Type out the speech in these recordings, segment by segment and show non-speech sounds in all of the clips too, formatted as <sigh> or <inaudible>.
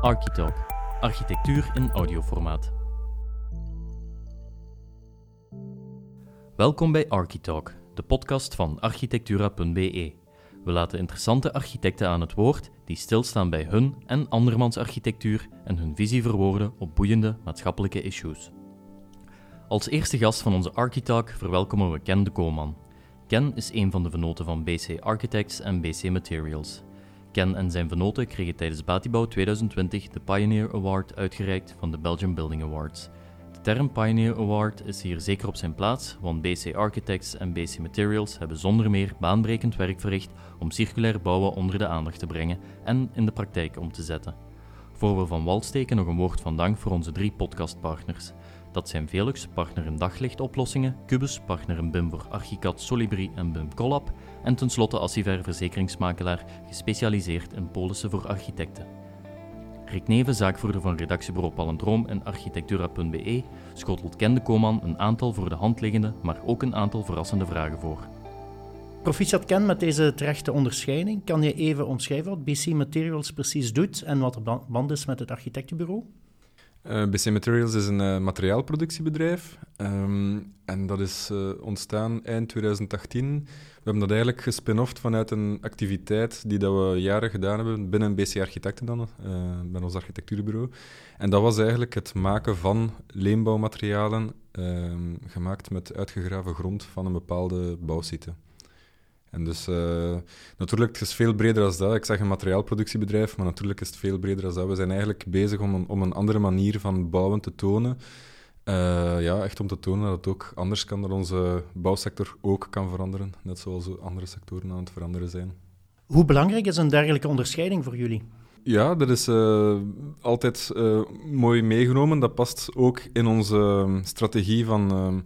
Architalk, architectuur in audioformaat. Welkom bij Architalk, de podcast van architectura.be. We laten interessante architecten aan het woord die stilstaan bij hun en andermans architectuur en hun visie verwoorden op boeiende maatschappelijke issues. Als eerste gast van onze Architalk verwelkomen we Ken de Koolman. Ken is een van de venoten van BC Architects en BC Materials. Ken en zijn venoten kregen tijdens Batibouw 2020 de Pioneer Award uitgereikt van de Belgian Building Awards. De term Pioneer Award is hier zeker op zijn plaats, want BC Architects en BC Materials hebben zonder meer baanbrekend werk verricht om circulair bouwen onder de aandacht te brengen en in de praktijk om te zetten. Voor we van wal steken nog een woord van dank voor onze drie podcastpartners. Dat zijn Velux, partner in daglichtoplossingen, Cubus, partner in BIM voor Archicad, Solibri en BIM Collab, en tenslotte Assiver verzekeringsmakelaar, gespecialiseerd in polissen voor architecten. Rick Neven, zaakvoerder van redactiebureau Palendroom en architectura.be, schotelt Ken de Koman een aantal voor de hand liggende, maar ook een aantal verrassende vragen voor. Proficiat Ken met deze terechte onderscheiding. Kan je even omschrijven wat BC Materials precies doet en wat de band is met het architectenbureau? Uh, BC Materials is een uh, materiaalproductiebedrijf um, en dat is uh, ontstaan eind 2018. We hebben dat eigenlijk gespin-offd vanuit een activiteit die dat we jaren gedaan hebben binnen BC Architecten dan, bij ons architectuurbureau. En dat was eigenlijk het maken van leenbouwmaterialen ehm, gemaakt met uitgegraven grond van een bepaalde bouwsite. En dus uh, natuurlijk, het is veel breder dan dat. Ik zeg een materiaalproductiebedrijf, maar natuurlijk is het veel breder dan dat. We zijn eigenlijk bezig om een, om een andere manier van bouwen te tonen. Uh, ja, echt om te tonen dat het ook anders kan, dat onze bouwsector ook kan veranderen. Net zoals andere sectoren aan het veranderen zijn. Hoe belangrijk is een dergelijke onderscheiding voor jullie? Ja, dat is uh, altijd mooi meegenomen. Dat past ook in onze strategie van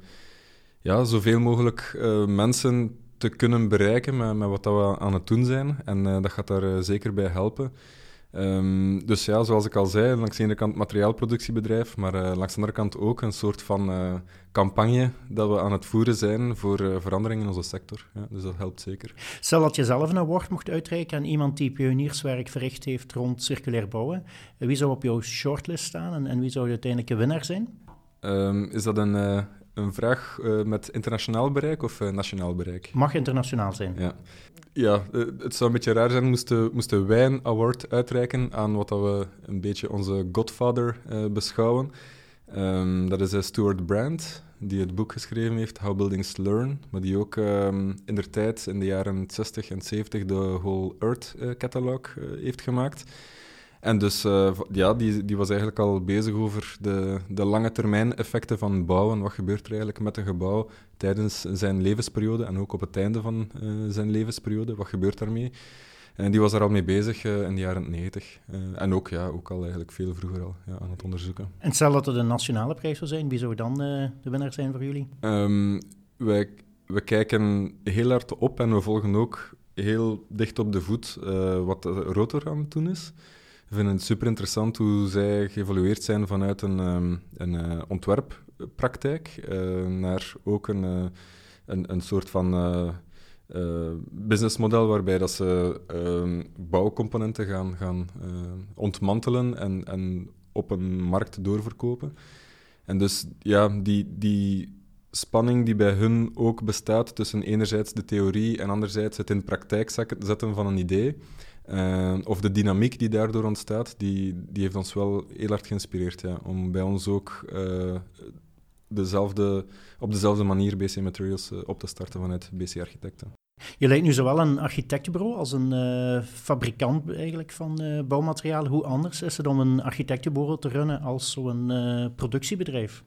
ja, zoveel mogelijk mensen te kunnen bereiken met, met wat dat we aan het doen zijn. En uh, dat gaat daar uh, zeker bij helpen. Um, dus ja, zoals ik al zei, langs de ene kant materiaalproductiebedrijf, maar uh, langs de andere kant ook een soort van campagne dat we aan het voeren zijn voor verandering in onze sector. Ja, dus dat helpt zeker. Stel dat je zelf een award mocht uitreiken aan iemand die pionierswerk verricht heeft rond circulair bouwen. Wie zou op jouw shortlist staan en, en wie zou de uiteindelijke winnaar zijn? Um, is dat een, een vraag uh, met internationaal bereik of uh, nationaal bereik? Mag internationaal zijn. Ja, ja uh, het zou een beetje raar zijn moesten, moesten wij een award uitreiken aan wat we een beetje onze godfather beschouwen. Um, dat is Stuart Brand, die het boek geschreven heeft, How Buildings Learn, maar die ook um, in der tijd, in de jaren 60 en 70, de Whole Earth Catalog heeft gemaakt. En dus uh, ja, die, die was eigenlijk al bezig over de, de lange termijn effecten van bouwen. Wat gebeurt er eigenlijk met een gebouw tijdens zijn levensperiode en ook op het einde van uh, zijn levensperiode? Wat gebeurt daarmee? En die was daar al mee bezig uh, in de jaren 90. en ook, ja, ook al eigenlijk veel vroeger al ja, aan het onderzoeken. En stel dat het een nationale prijs zou zijn, wie zou dan de winnaar zijn voor jullie? Um, wij, we kijken heel hard op en we volgen ook heel dicht op de voet wat de Rotor aan het doen is. We vinden het super interessant hoe zij geëvolueerd zijn vanuit een, um, een uh, ontwerppraktijk uh, naar ook een, uh, een, een, soort van businessmodel waarbij dat ze ehm, bouwcomponenten gaan, gaan ontmantelen en, en op een markt doorverkopen. En dus ja, die, die spanning die bij hun ook bestaat tussen enerzijds de theorie en anderzijds het in praktijk zetten van een idee uh, of de dynamiek die daardoor ontstaat, die, die heeft ons wel heel hard geïnspireerd. Ja, om bij ons ook uh, dezelfde, op dezelfde manier BC Materials uh, op te starten vanuit BC Architecten. Je leidt nu zowel een architectenbureau als een fabrikant eigenlijk van bouwmaterialen. Hoe anders is het om een architectenbureau te runnen als zo'n productiebedrijf?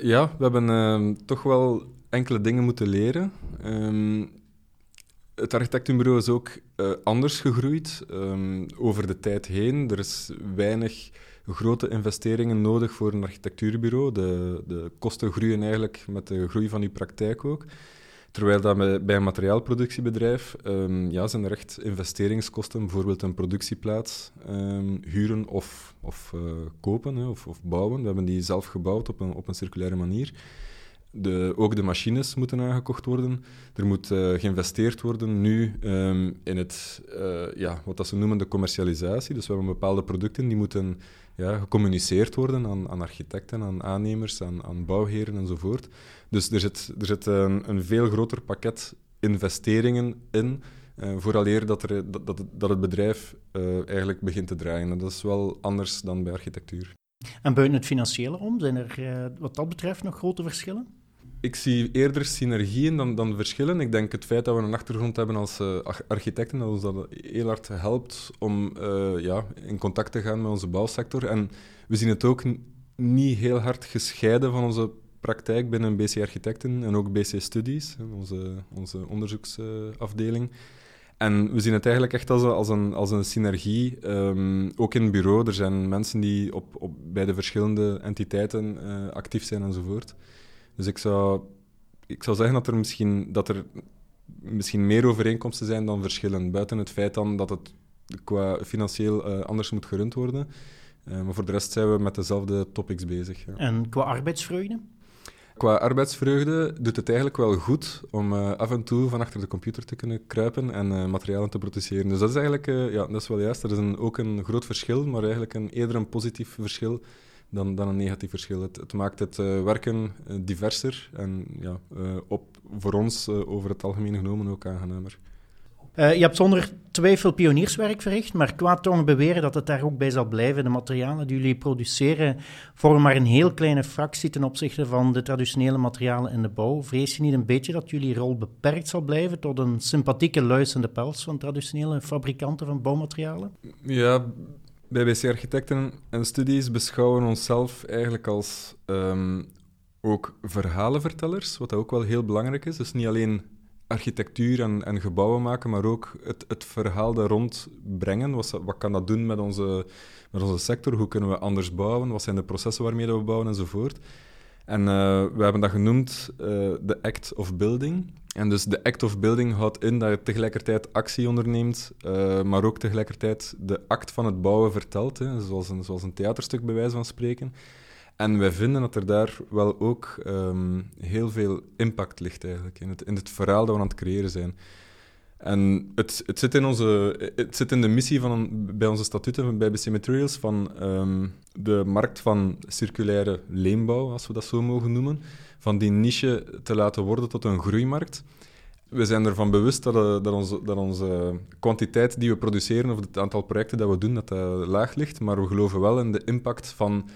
ja, we hebben ehm, toch wel enkele dingen moeten leren. Ehm, het architectenbureau is ook uh, anders gegroeid um, over de tijd heen. Er is weinig grote investeringen nodig voor een architectuurbureau. De, de kosten groeien eigenlijk met de groei van uw praktijk ook. Terwijl dat bij een materiaalproductiebedrijf um, ja, zijn er echt investeringskosten, bijvoorbeeld een productieplaats um, huren of, of uh, kopen hè, of, of, bouwen. We hebben die zelf gebouwd op een, op een circulaire manier. De, ook de machines moeten aangekocht worden. Er moet uh, geïnvesteerd worden nu um, in het, uh, ja, wat dat ze noemen de commercialisatie. Dus we hebben bepaalde producten die moeten ja, gecommuniceerd worden aan, aan architecten, aan aannemers, aan, aan bouwheren enzovoort. Dus er zit, er zit een, een veel groter pakket investeringen in, uh, vooraleer dat, er, dat, dat, dat het bedrijf eigenlijk begint te draaien. En dat is wel anders dan bij architectuur. En buiten het financiële om, zijn er wat dat betreft nog grote verschillen? Ik zie eerder synergieën dan, dan verschillen. Ik denk het feit dat we een achtergrond hebben als uh, architecten, dat ons dat heel hard helpt om uh, ja, in contact te gaan met onze bouwsector. En we zien het ook niet heel hard gescheiden van onze praktijk binnen BC Architecten en ook BC Studies, onze, onze onderzoeksafdeling. En we zien het eigenlijk echt als een, als een, als een synergie. Um, ook in het bureau, er zijn mensen die op, op, bij de verschillende entiteiten uh, actief zijn enzovoort. Dus ik zou, ik zou zeggen dat er, misschien, dat er misschien meer overeenkomsten zijn dan verschillen. Buiten het feit dan dat het qua financieel uh, anders moet gerund worden. Uh, maar voor de rest zijn we met dezelfde topics bezig. Ja. En qua arbeidsvreugde? Qua arbeidsvreugde doet het eigenlijk wel goed om uh, af en toe van achter de computer te kunnen kruipen en materialen te produceren. Dus dat is eigenlijk ja, dat is wel juist. Er is een, ook een groot verschil, maar eigenlijk een, eerder een positief verschil dan, dan een negatief verschil. Het, het maakt het uh, werken uh, diverser en ja, uh, op, voor ons over het algemeen genomen ook aangenamer. je hebt zonder twijfel pionierswerk verricht, maar qua toch beweren dat het daar ook bij zal blijven. De materialen die jullie produceren vormen maar een heel kleine fractie ten opzichte van de traditionele materialen in de bouw. Vrees je niet een beetje dat jullie rol beperkt zal blijven tot een sympathieke luisende pels van traditionele fabrikanten van bouwmaterialen? Ja, bij BC Architecten en Studies beschouwen we onszelf eigenlijk als um, ook verhalenvertellers, wat ook wel heel belangrijk is. Dus niet alleen architectuur en, en gebouwen maken, maar ook het, het verhaal daar rond brengen. Wat, wat kan dat doen met onze, met onze sector? Hoe kunnen we anders bouwen? Wat zijn de processen waarmee we bouwen enzovoort? En uh, we hebben dat genoemd uh, de act of building. En dus de act of building houdt in dat je tegelijkertijd actie onderneemt, uh, maar ook tegelijkertijd de act van het bouwen vertelt, hè, zoals, een, zoals een theaterstuk bij wijze van spreken. En wij vinden dat er daar wel ook um, heel veel impact ligt eigenlijk, in het, in het verhaal dat we aan het creëren zijn. En het, het, zit in onze, het zit in de missie van, bij onze statuten bij BC Materials van um, de markt van circulaire leenbouw, als we dat zo mogen noemen, van die niche te laten worden tot een groeimarkt. We zijn ervan bewust dat, uh, dat, onze, dat onze kwantiteit die we produceren of het aantal projecten dat we doen, dat dat laag ligt, maar we geloven wel in de impact van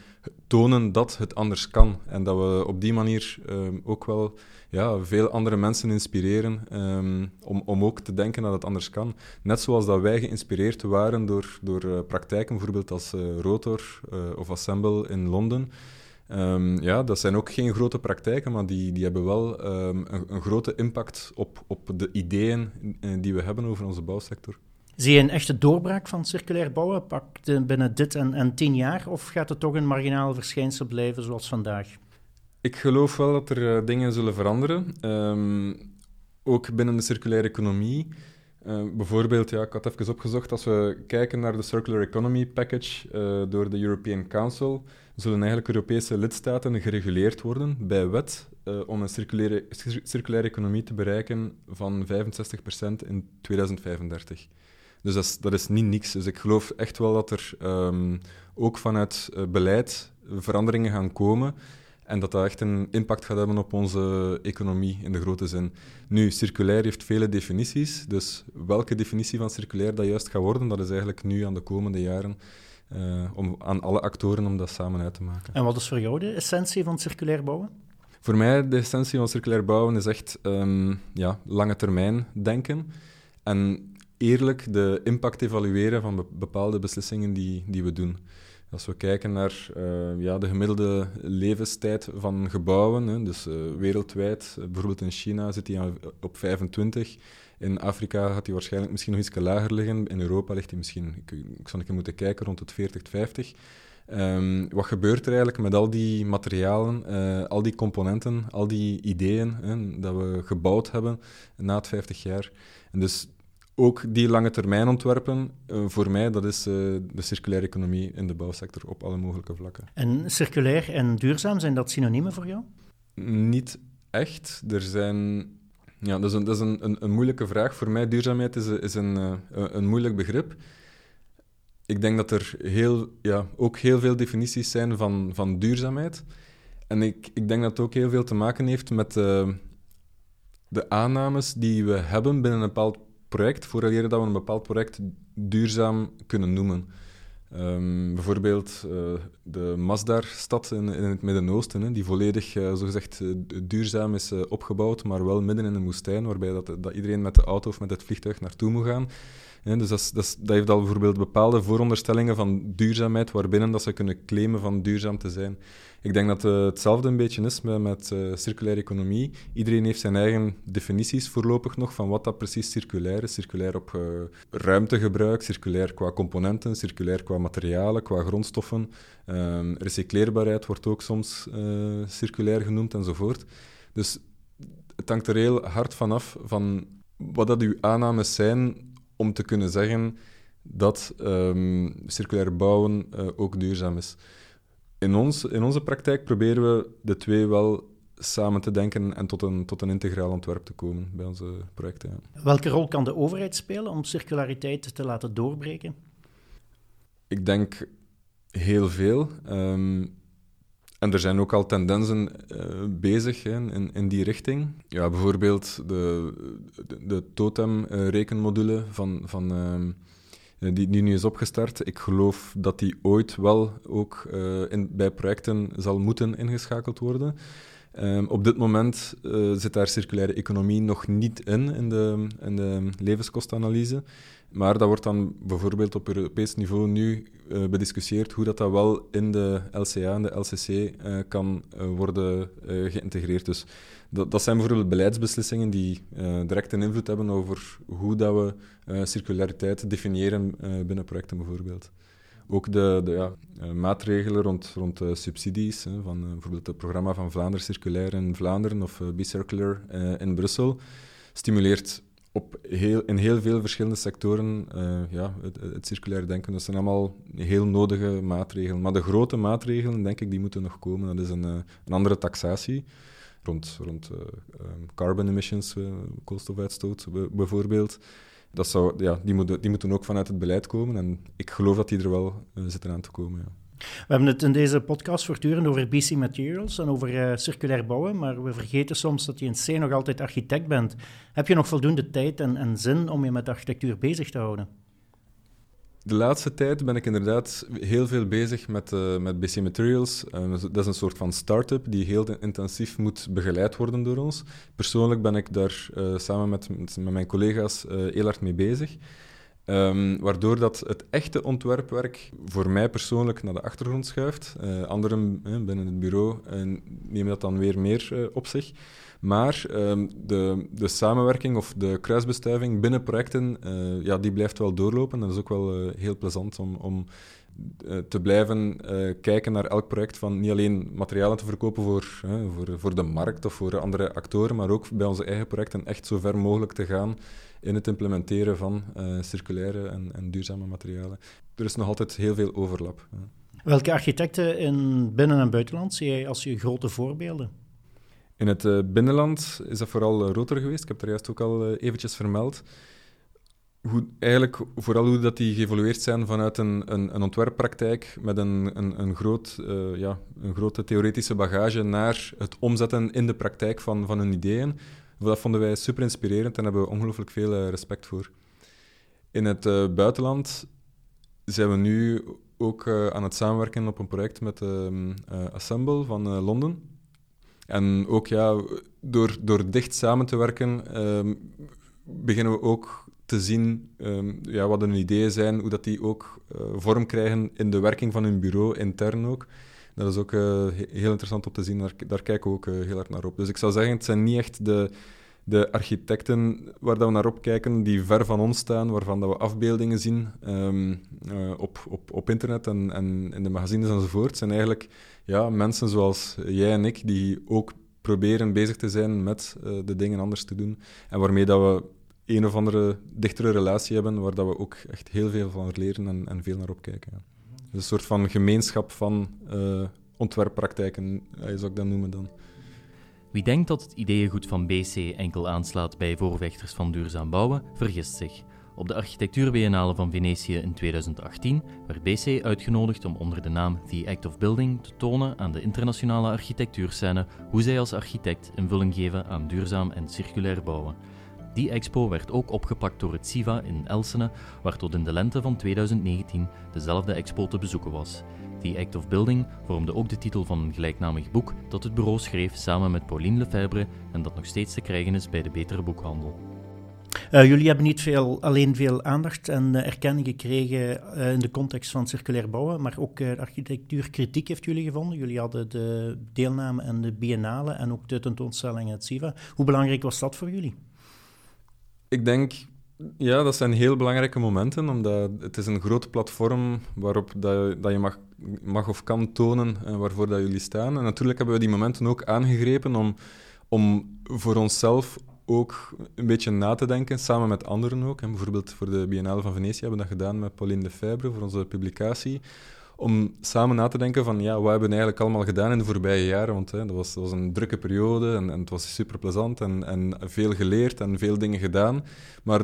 tonen dat het anders kan. En dat we op die manier um, ook wel ja, veel andere mensen inspireren um, om, om ook te denken dat het anders kan. Net zoals dat wij geïnspireerd waren door, door praktijken, bijvoorbeeld als Rotor of Assemble in Londen. Um, ja, dat zijn ook geen grote praktijken, maar die, die hebben wel een, een, grote impact op, op de ideeën die we hebben over onze bouwsector. Zie je een echte doorbraak van circulair bouwen? Pakt binnen dit en, en tien jaar? Of gaat het toch een marginaal verschijnsel blijven zoals vandaag? Ik geloof wel dat er uh, dingen zullen veranderen. Um, ook binnen de circulaire economie. Uh, bijvoorbeeld, ja, ik had even opgezocht, als we kijken naar de Circular Economy Package uh, door de European Council, zullen eigenlijk Europese lidstaten gereguleerd worden bij wet om een circulaire, circulaire economie te bereiken van 65% in 2035. Dus dat is, dat is niet niks. Dus ik geloof echt wel dat er um, ook vanuit uh, beleid veranderingen gaan komen. En dat dat echt een impact gaat hebben op onze economie in de grote zin. Nu, circulair heeft vele definities. Dus welke definitie van circulair dat juist gaat worden, dat is eigenlijk nu aan de komende jaren uh, om, aan alle actoren om dat samen uit te maken. En wat is voor jou de essentie van circulair bouwen? Voor mij de essentie van circulair bouwen is echt um, ja, lange termijn denken. En eerlijk de impact evalueren van bepaalde beslissingen die, die we doen. Als we kijken naar uh, ja, de gemiddelde levenstijd van gebouwen, hè, dus uh, wereldwijd, uh, bijvoorbeeld in China zit die op 25. In Afrika gaat die waarschijnlijk misschien nog iets lager liggen. In Europa ligt die misschien, ik, ik zou een keer moeten kijken, rond het 40, 50. Um, wat gebeurt er eigenlijk met al die materialen, al die componenten, al die ideeën hè, dat we gebouwd hebben na het 50 jaar? En dus ook die lange termijn ontwerpen, uh, voor mij, dat is uh, de circulaire economie in de bouwsector op alle mogelijke vlakken. En circulair en duurzaam, zijn dat synoniemen voor jou? Niet echt. Er zijn... Ja, dat is, een, dat is een, een, een moeilijke vraag. Voor mij duurzaamheid is, is een, uh, een moeilijk begrip. Ik denk dat er heel, ja, ook heel veel definities zijn van, van duurzaamheid. En ik, ik denk dat het ook heel veel te maken heeft met de aannames die we hebben binnen een bepaald project, vooraleer dat we een bepaald project duurzaam kunnen noemen. Um, bijvoorbeeld uh, de Masdar-stad in, in, het Midden-Oosten, die volledig uh, zogezegd uh, duurzaam is opgebouwd, maar wel midden in een woestijn, waarbij dat, dat iedereen met de auto of met het vliegtuig naartoe moet gaan. Dus dat, dat, heeft al bijvoorbeeld bepaalde vooronderstellingen van duurzaamheid, waarbinnen dat ze kunnen claimen van duurzaam te zijn. Ik denk dat uh, hetzelfde een beetje is met, met uh, circulaire economie. Iedereen heeft zijn eigen definities voorlopig nog van wat dat precies circulair is. Circulair op uh, ruimtegebruik, circulair qua componenten, circulair qua materialen, qua grondstoffen. Ehm, recycleerbaarheid wordt ook soms circulair genoemd enzovoort. Dus het hangt er heel hard vanaf van wat dat uw aannames zijn om te kunnen zeggen dat um, circulair bouwen uh, ook duurzaam is. In, ons, in onze praktijk proberen we de twee wel samen te denken en tot een, tot een integraal ontwerp te komen bij onze projecten. Ja. Welke rol kan de overheid spelen om circulariteit te laten doorbreken? Ik denk heel veel. Um, en er zijn ook al tendensen uh, bezig in, in die richting. Ja, bijvoorbeeld de, de, de totem-rekenmodule van, van, uh, die, die nu is opgestart. Ik geloof dat die ooit wel ook in, bij projecten zal moeten ingeschakeld worden. Um, op dit moment zit daar circulaire economie nog niet in, in de, in de levenskostenanalyse. Maar dat wordt dan bijvoorbeeld op Europees niveau nu uh, bediscussieerd hoe dat, dat wel in de LCA en de LCC eh, kan uh, worden geïntegreerd. Dus dat, dat, zijn bijvoorbeeld beleidsbeslissingen die direct een invloed hebben over hoe dat we circulariteit definiëren binnen projecten bijvoorbeeld. Ook de, de ja, maatregelen rond, rond subsidies, hè, van bijvoorbeeld het programma van Vlaanderen Circulair in Vlaanderen of Be Circular in Brussel, stimuleert op heel, in heel veel verschillende sectoren uh, ja, het, het, circulair denken. Dat zijn allemaal heel nodige maatregelen. Maar de grote maatregelen, denk ik, die moeten nog komen. Dat is een, uh, een andere taxatie rond, rond uh, um, carbon emissions, koolstofuitstoot bijvoorbeeld. Dat zou, ja, die, moeten, die moeten ook vanuit het beleid komen. En ik geloof dat die er wel zitten aan te komen. Ja. We hebben het in deze podcast voortdurend over BC Materials en over uh, circulair bouwen, maar we vergeten soms dat je in C nog altijd architect bent. Heb je nog voldoende tijd en, en zin om je met architectuur bezig te houden? De laatste tijd ben ik inderdaad heel veel bezig met, uh, met BC Materials. Dat is een soort van start-up die heel intensief moet begeleid worden door ons. Persoonlijk ben ik daar uh, samen met, met mijn collega's heel hard mee bezig. Um, waardoor dat het echte ontwerpwerk voor mij persoonlijk naar de achtergrond schuift. Uh, anderen binnen het bureau uh, nemen dat dan weer meer op zich. Maar ehm, de, de samenwerking of de kruisbestuiving binnen projecten, ja, die blijft wel doorlopen. Dat is ook wel heel plezant om, om te blijven kijken naar elk project van niet alleen materialen te verkopen voor, voor, voor de markt of voor andere actoren, maar ook bij onze eigen projecten echt zo ver mogelijk te gaan in het implementeren van uh, circulaire en, en, duurzame materialen. Er is nog altijd heel veel overlap. Ja. Welke architecten in binnen- en buitenland zie jij als je grote voorbeelden? In het uh, binnenland is dat vooral uh, Rotor geweest. Ik heb er juist ook al eventjes vermeld. Hoe, eigenlijk vooral hoe dat die geëvolueerd zijn vanuit een, een, een ontwerppraktijk met een, een, een, groot, ja, een grote theoretische bagage naar het omzetten in de praktijk van, van hun ideeën. Dat vonden wij super inspirerend en hebben we ongelooflijk veel eh, respect voor. In het uh, buitenland zijn we nu ook uh, aan het samenwerken op een project met uh, Assemble van Londen. En ook ja, door, door dicht samen te werken, ehm, beginnen we ook te zien um, ja, wat hun ideeën zijn, hoe dat die ook vorm krijgen in de werking van hun bureau, intern ook. Dat is ook uh, heel interessant om te zien. Daar, daar kijken we ook uh, heel hard naar op. Dus ik zou zeggen, het zijn niet echt de, de architecten waar dat we naar opkijken, die ver van ons staan, waarvan dat we afbeeldingen zien um, uh, op, op, op internet en, en in de magazines enzovoort. Het zijn eigenlijk ja, mensen zoals jij en ik, die ook proberen bezig te zijn met de dingen anders te doen. En waarmee dat we een of andere dichtere relatie hebben, waar dat we ook echt heel veel van leren en, en veel naar opkijken. Ja een soort van gemeenschap van uh, ontwerppraktijken, uh, zou ik dat noemen dan. Wie denkt dat het ideeëngoed van BC enkel aanslaat bij voorvechters van duurzaam bouwen, vergist zich. Op de Architectuurbiennale van Venetië in 2018 werd BC uitgenodigd om onder de naam The Act of Building te tonen aan de internationale architectuurscène hoe zij als architect invulling geven aan duurzaam en circulair bouwen. Die expo werd ook opgepakt door het SIVA in Elsene, waar tot in de lente van 2019 dezelfde expo te bezoeken was. The Act of Building vormde ook de titel van een gelijknamig boek dat het bureau schreef samen met Pauline Lefebvre en dat nog steeds te krijgen is bij de Betere Boekhandel. Uh, jullie hebben niet veel, alleen veel aandacht en uh, erkenning gekregen uh, in de context van circulair bouwen, maar ook architectuurkritiek heeft jullie gevonden. Jullie hadden de deelname en de biennale en ook de tentoonstelling in het SIVA. Hoe belangrijk was dat voor jullie? Ik denk, ja, dat zijn heel belangrijke momenten, omdat het is een groot platform waarop dat je, dat je mag, mag of kan tonen waarvoor dat jullie staan. En natuurlijk hebben we die momenten ook aangegrepen om, om voor onszelf ook een beetje na te denken, samen met anderen ook. En bijvoorbeeld voor de Biennale van Venetië hebben we dat gedaan met Pauline Lefebvre voor onze publicatie. Om samen na te denken van, ja, wat hebben we eigenlijk allemaal gedaan in de voorbije jaren? Want hè, dat, was, was een drukke periode en, en het was super plezant en, en veel geleerd en veel dingen gedaan. Maar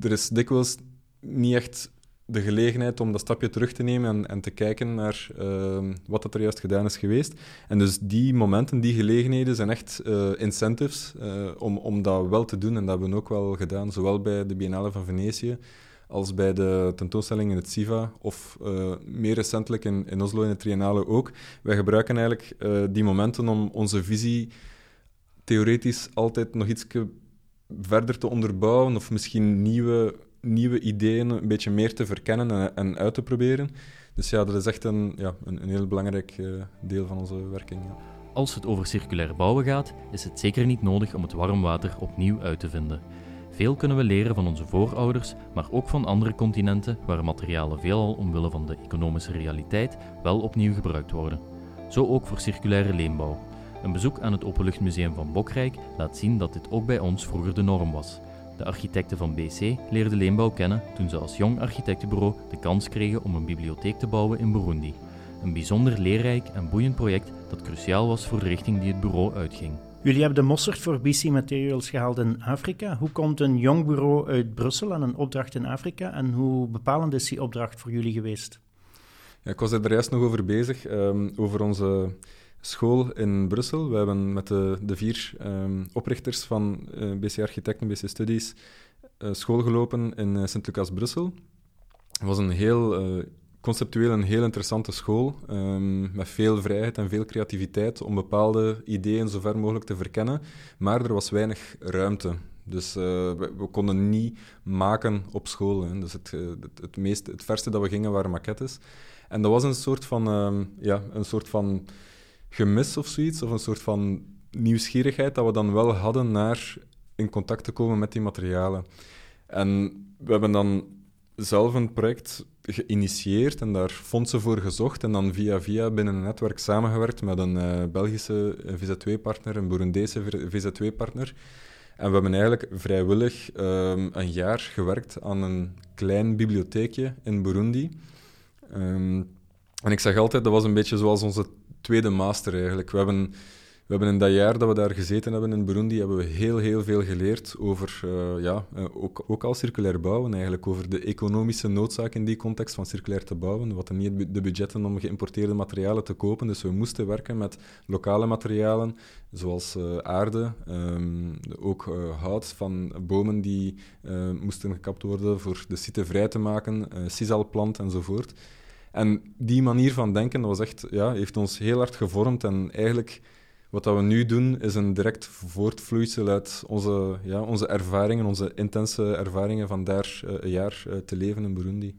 er is dikwijls niet echt de gelegenheid om dat stapje terug te nemen en, en te kijken naar uh, wat dat er juist gedaan is geweest. En dus die momenten, die gelegenheden zijn echt uh, incentives uh, om, om dat wel te doen. En dat hebben we ook wel gedaan, zowel bij de Biennale van Venetië als bij de tentoonstelling in het SIVA, of uh, meer recentelijk in, in Oslo in het Triennale ook. Wij gebruiken eigenlijk die momenten om onze visie theoretisch altijd nog iets verder te onderbouwen, of misschien nieuwe nieuwe ideeën een beetje meer te verkennen en, uit te proberen. Dus ja, dat is echt een, ja, een, heel belangrijk uh, deel van onze werking. Ja. Als het over circulair bouwen gaat, is het zeker niet nodig om het warm water opnieuw uit te vinden. Veel kunnen we leren van onze voorouders, maar ook van andere continenten waar materialen veelal omwille van de economische realiteit wel opnieuw gebruikt worden. Zo ook voor circulaire leenbouw. Een bezoek aan het Openluchtmuseum van Bokrijk laat zien dat dit ook bij ons vroeger de norm was. De architecten van BC leerden leenbouw kennen toen ze als jong architectenbureau de kans kregen om een bibliotheek te bouwen in Burundi. Een bijzonder leerrijk en boeiend project dat cruciaal was voor de richting die het bureau uitging. Jullie hebben de mosterd voor BC Materials gehaald in Afrika. Hoe komt een jong bureau uit Brussel aan een opdracht in Afrika en hoe bepalend is die opdracht voor jullie geweest? Ja, ik was er juist nog over bezig, um, over onze school in Brussel. We hebben met de, de vier um, oprichters van uh, BC Architecten, BC Studies, uh, school gelopen in uh, Sint-Lucas, Brussel. Het was een heel conceptueel een heel interessante school, um, met veel vrijheid en veel creativiteit om bepaalde ideeën zo ver mogelijk te verkennen. Maar er was weinig ruimte. Dus we, we, konden niet maken op school. Hè. Dus het, het, het, meest, het verste dat we gingen waren maquettes. En dat was een soort van, um, ja, een soort van gemis of zoiets, of een soort van nieuwsgierigheid dat we dan wel hadden naar in contact te komen met die materialen. En we hebben dan zelf een project geïnitieerd en daar fondsen voor gezocht en dan via via binnen een netwerk samengewerkt met een uh, Belgische VZ2-partner, een Burundese VZ2-partner. En we hebben eigenlijk vrijwillig um, een jaar gewerkt aan een klein bibliotheekje in Burundi. Um, en ik zeg altijd, dat was een beetje zoals onze tweede master eigenlijk. We hebben, hebben in dat jaar dat we daar gezeten hebben in Burundi, hebben we heel, heel veel geleerd over, uh, ja, uh, ook, ook al circulair bouwen eigenlijk, over de economische noodzaak in die context van circulair te bouwen. We hadden niet de budgetten om geïmporteerde materialen te kopen, dus we moesten werken met lokale materialen, zoals uh, aarde, um, ook hout van bomen die moesten gekapt worden voor de site vrij te maken, sisalplant enzovoort. En die manier van denken was echt, ja, heeft ons heel hard gevormd. En eigenlijk, wat dat we nu doen, is een direct voortvloeisel uit onze, ja, onze ervaringen, onze intense ervaringen van daar uh, een jaar uh, te leven in Burundi.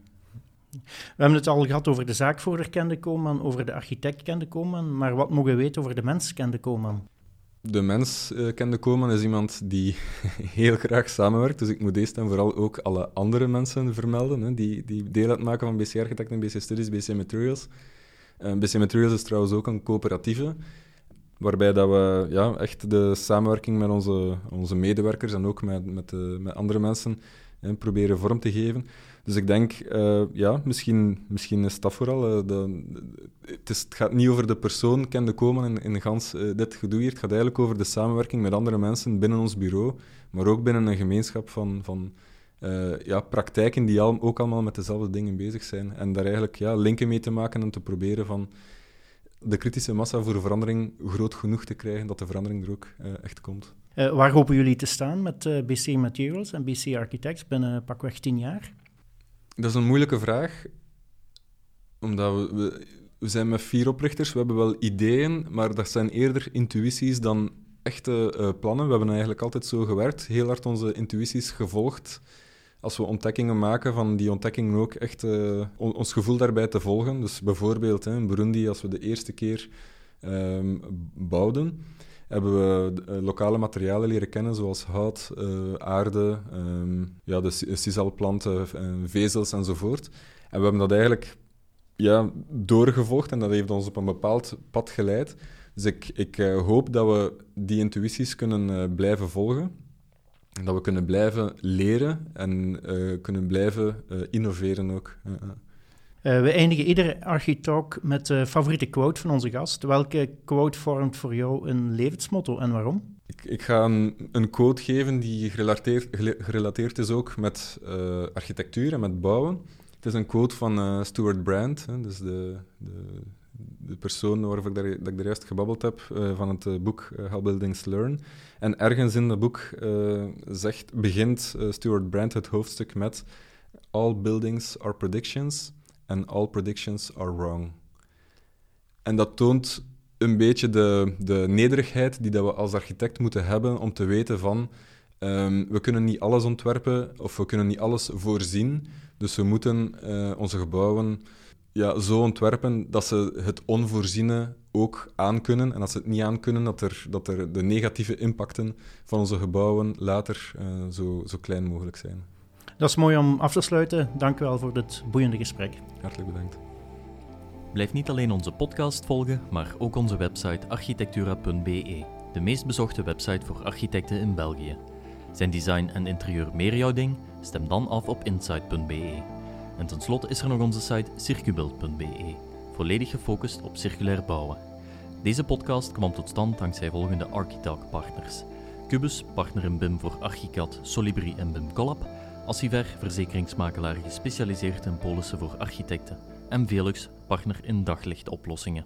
We hebben het al gehad over de zaakvoerder Kende Koman, over de architect Kende Koman, maar wat mogen we weten over de mens Kende Koman? de mens uh, kende komen is iemand die <laughs> heel graag samenwerkt. Dus ik moet deze en vooral ook alle andere mensen vermelden, hè, die, die deel uitmaken van BC Architect en BC Studies, BC Materials. Eh, BC Materials is trouwens ook een coöperatieve, waarbij dat we ja, echt de samenwerking met onze, onze medewerkers en ook met, met, de, met andere mensen hè, proberen vorm te geven. Dus ik denk, uh, ja, misschien, misschien is dat vooral. Uh, de, het, gaat niet over de persoon kende komen in, in gans, dit gedoe hier. Het gaat eigenlijk over de samenwerking met andere mensen binnen ons bureau, maar ook binnen een gemeenschap van, van ja, praktijken die al, ook allemaal met dezelfde dingen bezig zijn. En daar eigenlijk ja, linken mee te maken en te proberen van de kritische massa voor verandering groot genoeg te krijgen dat de verandering er ook echt komt. waar hopen jullie te staan met BC Materials en BC Architects binnen pakweg tien jaar? Dat is een moeilijke vraag, omdat we, we, we, zijn met vier oprichters, we hebben wel ideeën, maar dat zijn eerder intuïties dan echte plannen. We hebben eigenlijk altijd zo gewerkt, heel hard onze intuïties gevolgd. Als we ontdekkingen maken, van die ontdekkingen ook echt on, ons gevoel daarbij te volgen. Dus bijvoorbeeld hè, in Burundi, als we de eerste keer um, bouwden, hebben we eh, lokale materialen leren kennen, zoals hout, uh, aarde, um, ja, de sisalplanten, vezels enzovoort. En we hebben dat eigenlijk ja, doorgevolgd en dat heeft ons op een bepaald pad geleid. Dus ik, ik hoop dat we die intuïties kunnen blijven volgen. En dat we kunnen blijven leren en kunnen blijven innoveren ook. Uh, we eindigen iedere Architalk met de favoriete quote van onze gast. Welke quote vormt voor jou een levensmotto en waarom? Ik, ik ga een, een, quote geven die gerelateerd, gerelateerd is ook met architectuur en met bouwen. Het is een quote van uh, Stuart Brand, hè, dus de, de, de, persoon waarover ik daar, dat ik juist gebabbeld heb, van het boek How Buildings Learn. En ergens in dat boek zegt, begint Stuart Brand het hoofdstuk met All buildings are predictions and all predictions are wrong. En dat toont een beetje de, de nederigheid die dat we als architect moeten hebben om te weten van um, we kunnen niet alles ontwerpen of we kunnen niet alles voorzien. Dus we moeten uh, onze gebouwen ja, zo ontwerpen dat ze het onvoorziene ook aankunnen. En als ze het niet aankunnen, dat er, dat er de negatieve impacten van onze gebouwen later uh, zo, zo klein mogelijk zijn. Dat is mooi om af te sluiten. Dank u wel voor dit boeiende gesprek. Hartelijk bedankt. Blijf niet alleen onze podcast volgen, maar ook onze website architectura.be, de meest bezochte website voor architecten in België. Zijn design en interieur meer jouw ding? Stem dan af op insight.be. En tenslotte is er nog onze site circubuild.be, volledig gefocust op circulair bouwen. Deze podcast kwam tot stand dankzij volgende Architalk partners. Cubus, partner in BIM voor Archicad, Solibri en BIM Collab, Assiver, verzekeringsmakelaar gespecialiseerd in polissen voor architecten. En Velux, partner in daglichtoplossingen.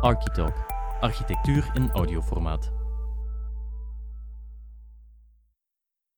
Architalk, architectuur in audioformaat.